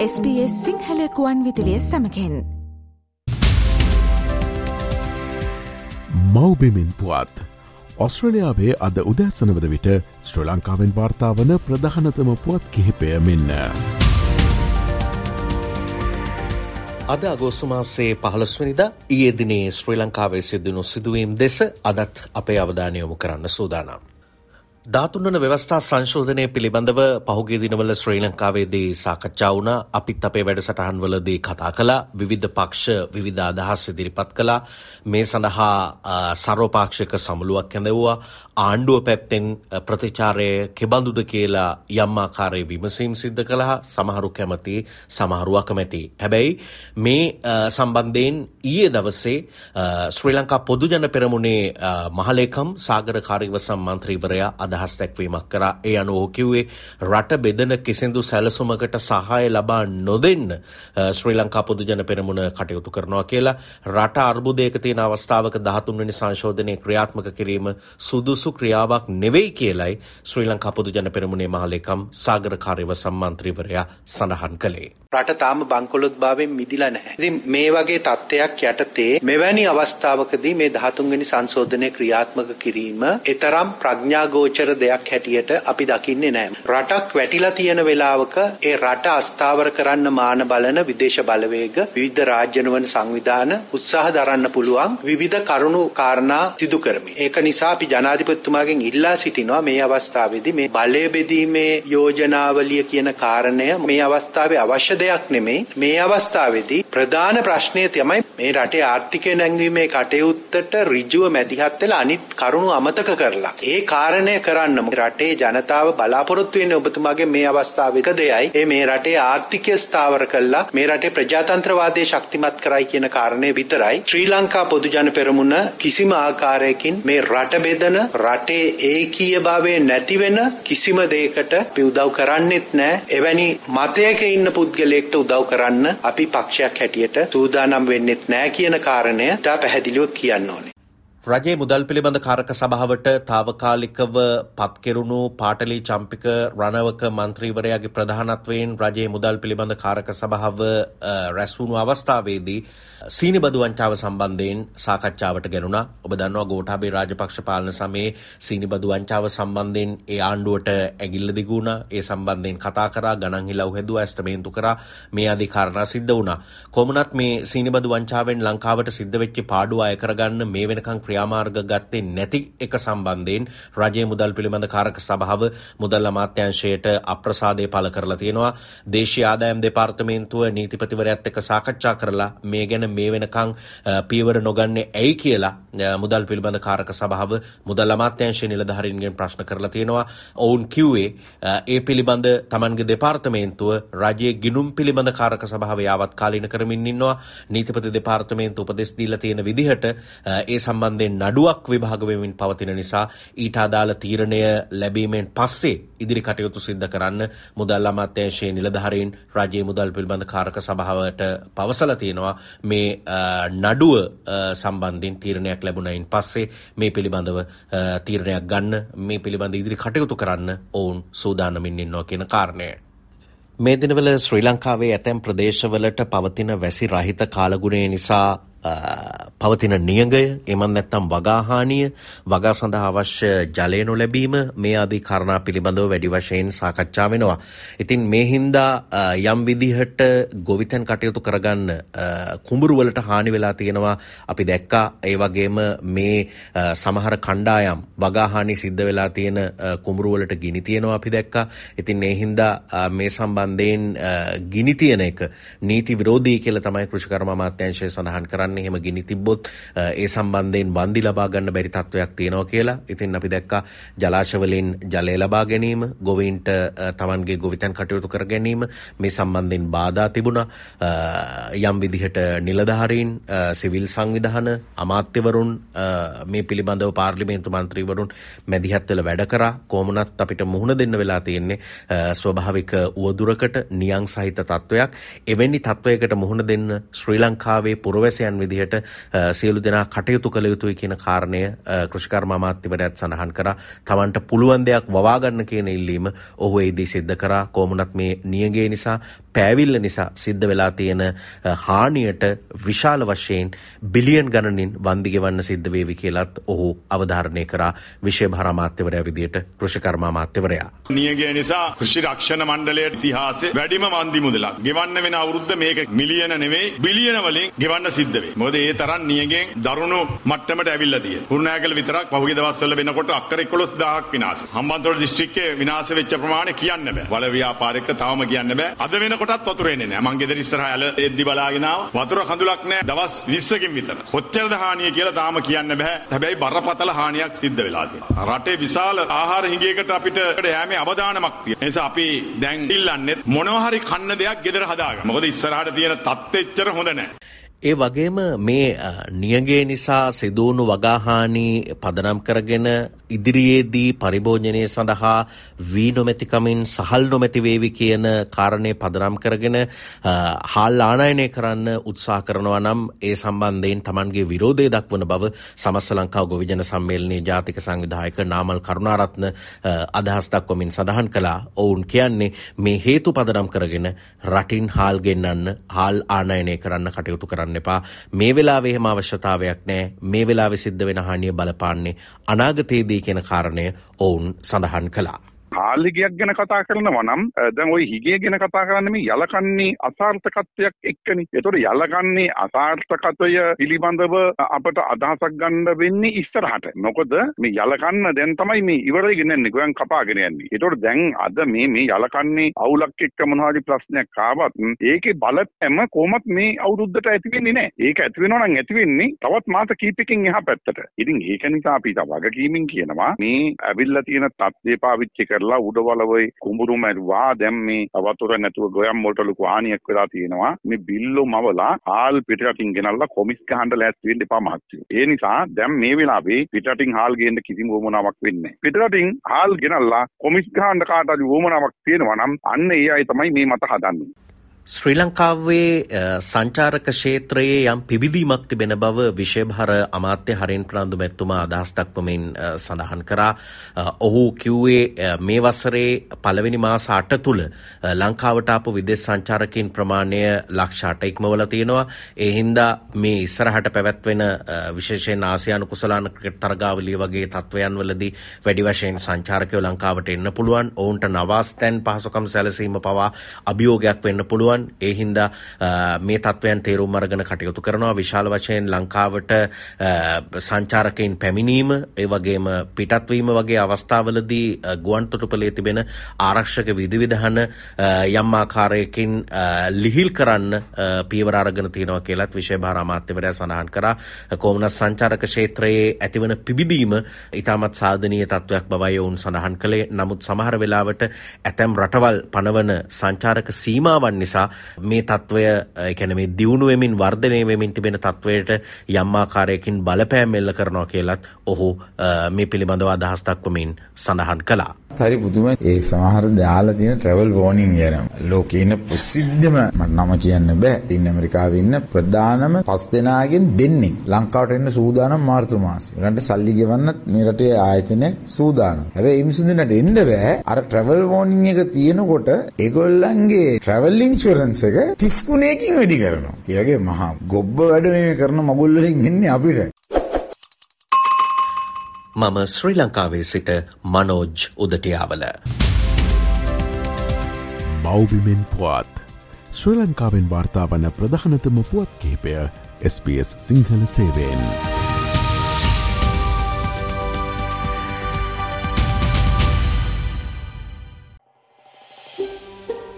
SBS සිංහලකුවන් විදිලිය සමකෙන් මවබෙමින් පුවත්. ඔස්ට්‍රලියාවේ අද උදැසනවද විට ශ්‍ර ලංකාවෙන් වාර්තාාවන ප්‍රධානතම පුවත් කිහිපය මෙන්න. අද අගෝස්තුමාසේ පහළස්වනිද ඊයේ දිනේ ශ්‍රී ලංකාවේ සිදුණු සිදුවීම් දෙස අදත් අපේ අවධානයොමු කරන්න සූදානම්. ධාතුන්වන ව්‍යවස්ථා සංශෝධනය පිළිබඳව පහුගේ දිනවල ශ්‍රී ලංකාවේදී සාකච්ඡා වුණ. අපිත් අපේ වැඩසටහන්වලදී කතා කළා. විවිධ පක්ෂ විවිධ අදහස් ඉදිරිපත් කළා. මේ සඳහා සර්වපාක්ෂික සමුළුවක් ඇඳවුවා. ආණ්ඩුව පැත්තෙන් ප්‍රතිචාරය කෙබඳුද කියලා යම් ආකාරයේ විමසීම් සිද්ධ කළා. සමහරු කැමති සමහරු අකමැති. හැබැයි මේ සම්බන්ධයෙන් ඊයේ දවසේ ශ්‍රී ලංකා පොදුජන පෙරමුණේ මහලේකම් සාගර කාර්යවසම් මන්ත්‍රීවරයා අදහස් දැක්වීමක් කරා. ඒ අනුව ඔහු කිව්වේ රට බෙදන කිසිදු සැලසුමකට සහාය ලබා නොදෙන්න ශ්‍රී ලංකා පොදුජන පෙරමුණ කටයුතු කරනවා කියලා රට අර්බුදයක තියෙන අවස්ථාවක 13 වෙනි සංශෝධනයේ ක්‍රියාත්මක කිරීම සුදුසු සුදුසු ක්‍රියාවක් නෙවෙයි කියලයි ශ්‍රී ලංකා පොදු ජන පෙරමුණේ මහලේකම් සාගර කාර්යව සම්මන්ත්‍රීවරයා සඳහන් කළේ. රට තාම බංකොලොත් භාවයෙන් මිදිලා නැහැ. ඉතින් මේ වගේ තත්ත්වයක් යටතේ මෙවැනි අවස්ථාවකදී මේ 13 වෙනි සංශෝධනය ක්‍රියාත්මක කිරීම ඊතරම් ප්‍රඥාගෝචර දෙයක් හැටියට අපි දකින්නේ නැහැ. රටක් වැටිලා තියෙන වෙලාවක ඒ රට අස්ථාවර කරන්න මාන බලන විදේශ බලවේග විවිධ රාජ්‍යනවන සංවිධාන උත්සාහ දරන්න පුළුවන් විවිධ කරුණු කාරණා සිදු කරමින්. ඒක නිසා අපි ජනාධිපති ජනාධිපතිතුමාගෙන් ඉල්ලා සිටිනවා මේ අවස්ථාවේදී මේ බලය බෙදීමේ යෝජනාවලිය කියන කාරණය මේ අවස්ථාවේ අවශ්‍ය දෙයක් නෙමෙයි මේ අවස්ථාවේදී ප්‍රධාන ප්‍රශ්නය තමයි මේ රටේ ආර්ථිකය නැංවීමේ කටයුත්තට ඍජුව මැදිහත් වෙලා අනිත් කරුණු අමතක කරලා ඒ කාරණය කරන්න රටේ ජනතාව බලාපොරොත්තු වෙන්නේ ඔබතුමාගේ මේ අවස්ථාවේ එක දෙයයි ඒ මේ රටේ ආර්ථිකය ස්ථාවර කළා මේ රටේ ප්‍රජාතන්ත්‍රවාදය ශක්තිමත් කරයි කියන කාරණය විතරයි ශ්‍රී ලංකා පොදු ජන පෙරමුණ කිසිම ආකාරයකින් මේ රට බෙදන රටේ ඒකීය භාවය නැති වෙන කිසිම දෙයකට අපි උදව් කරන්නෙත් නැහැ. එවැනි මතයක ඉන්න පුද්ගලයෙක්ට උදව් කරන්න අපි පක්ෂයක් හැටියට සූදානම් වෙන්නෙත් නැහැ කියන කාරණය තා පැහැදිලිව කියන්න ඕනේ. රජයේ මුදල් පිළිබඳ කාරක සභාවට තාවකාලිකව පත්කෙරුණු පාටලි චම්පික රණවක මන්ත්‍රීවරයාගේ ප්‍රධානත්වයෙන් රජයේ මුදල් පිළිබඳ කාරක සභාව රැස්වුණු අවස්ථාවේදී සීනිබදු වංචාව සම්බන්ධයෙන් සාකච්ඡාවට ගැනුණා. ඔබ දන්නවා ගෝඨාභය රාජපක්ෂ පාලන සමයේ සීනිබදු වංචාව සම්බන්ධයෙන් ඒ ආණ්ඩුවට ඇගිල්ල දිගු වුණා. ඒ සම්බන්ධයෙන් කතා කරා, ගණන් හිලව් හැදුවා, ඇස්තමේන්තු කරා. මේ ආදී කාරණා සිද්ධ වුණා. කොමුණත් මේ සීනිබදු වංචාවෙන් ලංකාවට සිද්ධ වෙච්ච පාඩුව අය කරගන්න මේ වෙනකන් ක්‍රියාමාර්ග ගත්තේ නැති එක සම්බන්ධයෙන් රජයේ මුදල් පිළිබඳ කාරක සභාව මුදල් අමාත්‍යංශයට අප්‍රසාදය පළ කරලා තියෙනවා. දේශීය ආදායම් දෙපාර්තමේන්තුව නීතිපතිවරයාත් එක්ක සාකච්ඡා කරලා මේ ගැන මේ වෙනකං පියවර නොගන්නේ ඇයි කියලා මුදල් පිළිබඳ කාරක සභාව මුදල් අමාත්‍යංශ නිලධාරීන්ගෙන් ප්‍රශ්න කරලා තියෙනවා. ඔවුන් කිව්වේ ඒ පිළිබඳ තමන්ගේ දෙපාර්තමේන්තුව රජයේ ගිනුම් පිළිබඳ කාරක සභාව යාවත් කාලීන කරමින් ඉන්නවා. නීතිපති දෙපාර්තමේන්තුව උපදෙස් දීලා තියෙන විදිහට ඒ සම්බන්ධයෙන් නඩුවක් විභාග වෙමින් පවතින නිසා ඊට අදාළ තීරණය ලැබීමෙන් පස්සේ ඉදිරි කටයුතු සිද්ධ කරන්න මුදල් අමාත්‍යංශයේ නිලධාරීන් රජයේ මුදල් පිළිබඳ කාරක සභාවට පවසලා තියෙනවා මේ මේ නඩුව සම්බන්ධින් තීරණයක් ලැබුණයින් පස්සේ මේ පිළිබඳව තීරණයක් ගන්න මේ පිළිබඳ ඉදිරි කටයුතු කරන්න ඔවුන් සූදානමින් ඉන්නවා කියන කාරණය. මේ දිනවල ශ්‍රී ලංකාවේ ඇතැම් ප්‍රදේශවලට පවතින වැසි රහිත කාලගුණය නිසා පවතින නියගය එමන් නැත්තම් වගාහානිය වගා සඳහා අවශ්‍ය ජලය නොලැබීම මේ ආදී කාරණා පිළිබඳව වැඩි වශයෙන් සාකච්ඡා වෙනවා. ඉතින් මේ හින්දා යම් විදිහට ගොවිතැන් කටයුතු කරගන්න කුඹුරු වලට හානි වෙලා තියෙනවා අපි දැක්කා. ඒ වගේම මේ සමහර කණ්ඩායම් වගාහානි සිද්ධ වෙලා තියෙන කුඹුරු වලට ගිනි තියෙනවා අපි දැක්කා. ඉතින් මේ හින්දා මේ සම්බන්ධයෙන් ගිනි තියෙන එක නීති විරෝධී කියලා තමයි කෘෂිකර්ම අමාත්‍යාංශය සඳහන් කරන්නේ. කරන්න එහෙම ගිනි තිබ්බොත් ඒ සම්බන්ධයෙන් වන්දි ලබා ගන්න බැරි තත්වයක් තියෙනවා කියලා. ඉතින් අපි දැක්කා ජලාශවලින් ජලය ලබා ගැනීම, ගොවීන්ට තමන්ගේ ගොවිතැන් කටයුතු කර ගැනීම මේ සම්බන්ධයෙන් බාධා තිබුණා. යම් විදිහට නිලධාරීන්, සිවිල් සංවිධාන, අමාත්‍යවරුන් මේ පිළිබඳව පාර්ලිමේන්තු මන්ත්‍රීවරුන් මැදිහත් වෙලා වැඩ කරා. කොමුණත් අපිට මුහුණ දෙන්න වෙලා තියෙන්නේ ස්වභාවික උවදුරකට නියං සහිත තත්වයක්. එවැනි තත්වයකට මුහුණ දෙන්න ශ්‍රී ලංකාවේ පුරවැසියන් විදිහට සියලු දෙනා කටයුතු කළ යුතුයි කියන කාරණය කෘෂිකර්ම අමාත්‍යවරයාත් සඳහන් කරා. තමන්ට පුළුවන් දෙයක් වවා ගන්න කියන ඉල්ලීම ඔහු එහිදී සිද්ධ කරා. කොමුණත් මේ නියගේ නිසා පෑවිල්ල නිසා සිද්ධ වෙලා තියෙන හානියට විශාල වශයෙන් බිලියන් ගණනින් වන්දි ගෙවන්න සිද්ධ වේවි කියලත් ඔහු අවධාරණය කරා විශේෂ අමාත්‍යවරයා විදියට කෘෂිකර්ම අමාත්‍යවරයා. නියගේ නිසා කෘෂි රක්ෂණ මණ්ඩලයේ ඉතිහාසයේ වැඩිම වන්දි මුදලක් ගෙවන්න වෙන අවුරුද්ද මේක මිලියන නෙවෙයි බිලියන වලින් ගෙවන්න සිද්ධ වෙයි. මොකද ඒ තරම් නියගෙන් දරුණු මට්ටමට ඇවිල්ලා තියෙනවා. කුරුණෑගල විතරක් පහුගිය දවස්වල වෙනකොට අක්කර 11000ක් විනාශ. හම්බන්තොට දිස්ත්‍රික්කයේ විනාශ වෙච්ච ප්‍රමාණය කියන්න බෑ. වල ව්‍යාපාරික තවම කියන්න බෑ. අද වෙනකොටත් වතුර එන්නේ නෑ. මං ගෙදර ඉස්සරහා ඇල එද්දි බලාගෙන ආවා. වතුර කඳුලක් නෑ. දවස් 20කින් විතර. කොච්චරද හානිය කියලා තාම කියන්න බෑ. හැබැයි බරපතල හානියක් සිද්ධ වෙලා තියෙනවා. රටේ විශාල ආහාර හිඟයකට අපිට යෑමේ අවදානමක් තියෙනවා. නිසා අපි දැන් ඉල්ලන්නේ මොනවා හරි කන්න දෙයක් ගෙදර හදාගන්න. මොකද ඉස්සරහට තියෙන තත්ත්වෙච්චර හොඳ නෑ. ඒ වගේම මේ නියගේ නිසා සිදුවුණු වගාහානි පදනම් කරගෙන ඉදිරියේදී පරිභෝජනය සඳහා වී නොමැතිකමින් සහල් නොමැති වේවි කියන කාරණය පදනම් කරගෙන හාල් ආනයනය කරන්න උත්සාහ කරනවා නම් ඒ සම්බන්ධයෙන් Tamanගේ විරෝධය දක්වන බව සමස්ත ලංකාව ගොවිජන සම්මේලනයේ ජාතික සංවිධායක නාමල් කරුණාරත්න අදහස් දක්වමින් සඳහන් කළා. ඔවුන් කියන්නේ මේ හේතු පදනම් කරගෙන රටින් හාල් ගෙන්නන්න හාල් ආනයනය කරන්න කටයුතු කරන්න එපා. මේ වෙලාවේ එහෙම අවශ්‍යතාවයක් නැහැ. මේ වෙලාවේ සිද්ධ වෙන හානිය බලපාන්නේ අනාගතයේදී කියන කාරණය ඔවුන් සඳහන් කළා. කාලිගයක් ගැන කතා කරනවා නම් දැන් ওই හිගේ ගැන කතා කරන්නේ මේ යලකන්නේ අසාර්ථකත්වයක් එක්කනේ. ඒතකොට යලකන්නේ අසාර්ථකත්වය පිළිබඳව අපට අදහසක් ගන්න වෙන්නේ ඉස්සරහට. මොකද මේ යලකන්න දැන් තමයි මේ ඉවරගෙන යන්නේ ගොයන් කපාගෙන යන්නේ. ඒතකොට දැන් අද මේ මේ යලකන්නේ අවුලක් එක්ක මොනවාරි ප්‍රශ්නයක් ආවත් ඒකේ බලපෑම කොහොමත් මේ අවුරුද්දට ඇති වෙන්නේ නැහැ. ඒක ඇති වෙනවා නම් ඇති වෙන්නේ තවත් මාස කීපකින් එහා පැත්තට. ඉතින් ඒක නිසා අපි තව වගකීමින් කියනවා මේ ඇවිල්ලා තියෙන තත්ත්වය පාවිච්චි කර කරලා උඩවලවයි කුඹුරු මැරුවා දැන් මේ වතුර නැතුව ගොයම් වලට ලොකු හානියක් වෙලා තියෙනවා. මේ බිල්ලෝ මවලා හාල් පිටරටින් ගෙනල්ලා කොමිස් ගහන්න ලෑස්ති වෙන්න එපා මහත්තයෝ ඒ නිසා දැන් මේ වෙලාවේ පිටරටින් හාල් ගේන්න කිසිම වමනාවක් වෙන්නේ නැහැ. පිටරටින් හාල් ගෙනල්ලා කොමිස් ගහන්න කාට හරි වමනාවක් තියෙනවා නම් අන්න ඒ අය තමයි මේ මත හදන්නේ. ශ්‍රී ලංකාවේ සංචාරක ක්ෂේත්‍රයේ යම් පිබිදීමක් තිබෙන බව විශේභාර අමාත්‍ය හරින් ප්‍රනාන්දු මැතිතුමා අදහස් දක්වමින් සඳහන් කරා. ඔහු කිව්වේ මේ වසරේ පළවෙනි මාස 8 තුල ලංකාවට ආපු විදේශ සංචාරකයන් ප්‍රමාණය ලක්ෂ 8 ඉක්මවලා තියෙනවා. ඒ හින්දා මේ ඉස්සරහට පැවැත්වෙන විශේෂයෙන් ආසියානු කුසලාන ක්‍රිකට් තරගාවලිය වගේ තත්වයන් වලදී වැඩි වශයෙන් සංචාරකයෝ ලංකාවට එන්න පුළුවන්. ඔවුන්ට නවාස්තැන් පහසුකම් සැලසීම පවා අභියෝගයක් වෙන්න පුළුවන්. පුළුවන්. ඒ හින්දා මේ තත්ත්වයන් තේරුම් අරගෙන කටයුතු කරනවා. විශාල වශයෙන් ලංකාවට සංචාරකයින් පැමිණීම ඒ වගේම පිටත්වීම වගේ අවස්ථාවලදී ගුවන් තොටුපළේ තිබෙන ආරක්ෂක විධිවිධාන යම් ආකාරයකින් ලිහිල් කරන්න පියවර අරගෙන තියෙනවා කියලත් විශේෂ භාර අමාත්‍යවරයා සඳහන් කරා. කොමුණස් සංචාරක ක්ෂේත්‍රයේ ඇතිවන පිබිදීම ඉතාමත් සාධනීය තත්ත්වයක් බවයි ඔවුන් සඳහන් කළේ. නමුත් සමහර වෙලාවට ඇතැම් රටවල් පනවන සංචාරක සීමාවන් නිසා නිසා මේ තත්ත්වය එකැන මේ දියුණු වෙමින් වර්ධනය වෙමින් තිබෙන තත්ත්වයට යම්මාකාරයකින් බලපෑම් එල්ල කරනවා කියලත් ඔහු මේ පිළිබඳව අදහස් දක්වමින් සඳහන් කළා. හරි පුදුම ඒ සමහර දාලා තියෙන ට්‍රැවල් වෝනින් යනවා. ලෝකේ ඉන්න ප්‍රසිද්ධම මට නම කියන්න බෑ. ඉන්න ඇමරිකාවේ ඉන්න ප්‍රධානම පස් දෙනාගෙන් දෙන්නේ ලංකාවට එන්න සූදානම් මාර්තු මාසේ. ඒකට සල්ලි ගෙවන්නත් මේ රටේ ආයතනයක් සූදානම්. හැබැයි මේ මිනිස්සුන් දෙන්නට එන්න බෑ. අර ට්‍රැවල් වෝනින් එක තියෙනකොට ඒගොල්ලන්ගේ ට්‍රැවල් ඉන්ෂුරන්ස් එක 30 ගුණයකින් වැඩි කරනවා. ඒ වගේ මහා ගොබ්බ වැඩ මේ කරන මගුල් වලින් එන්නේ අපිට. මම ශ්‍රී ලංකාවේ සිට මනෝජ් උදටියාවල. මෞබිමෙන් පුවත් ශ්‍රී ලංකාවෙන් වාර්තාාවන ප්‍රධානතම පුවත් කිහිපය SBS සිංහල සේවෙන්.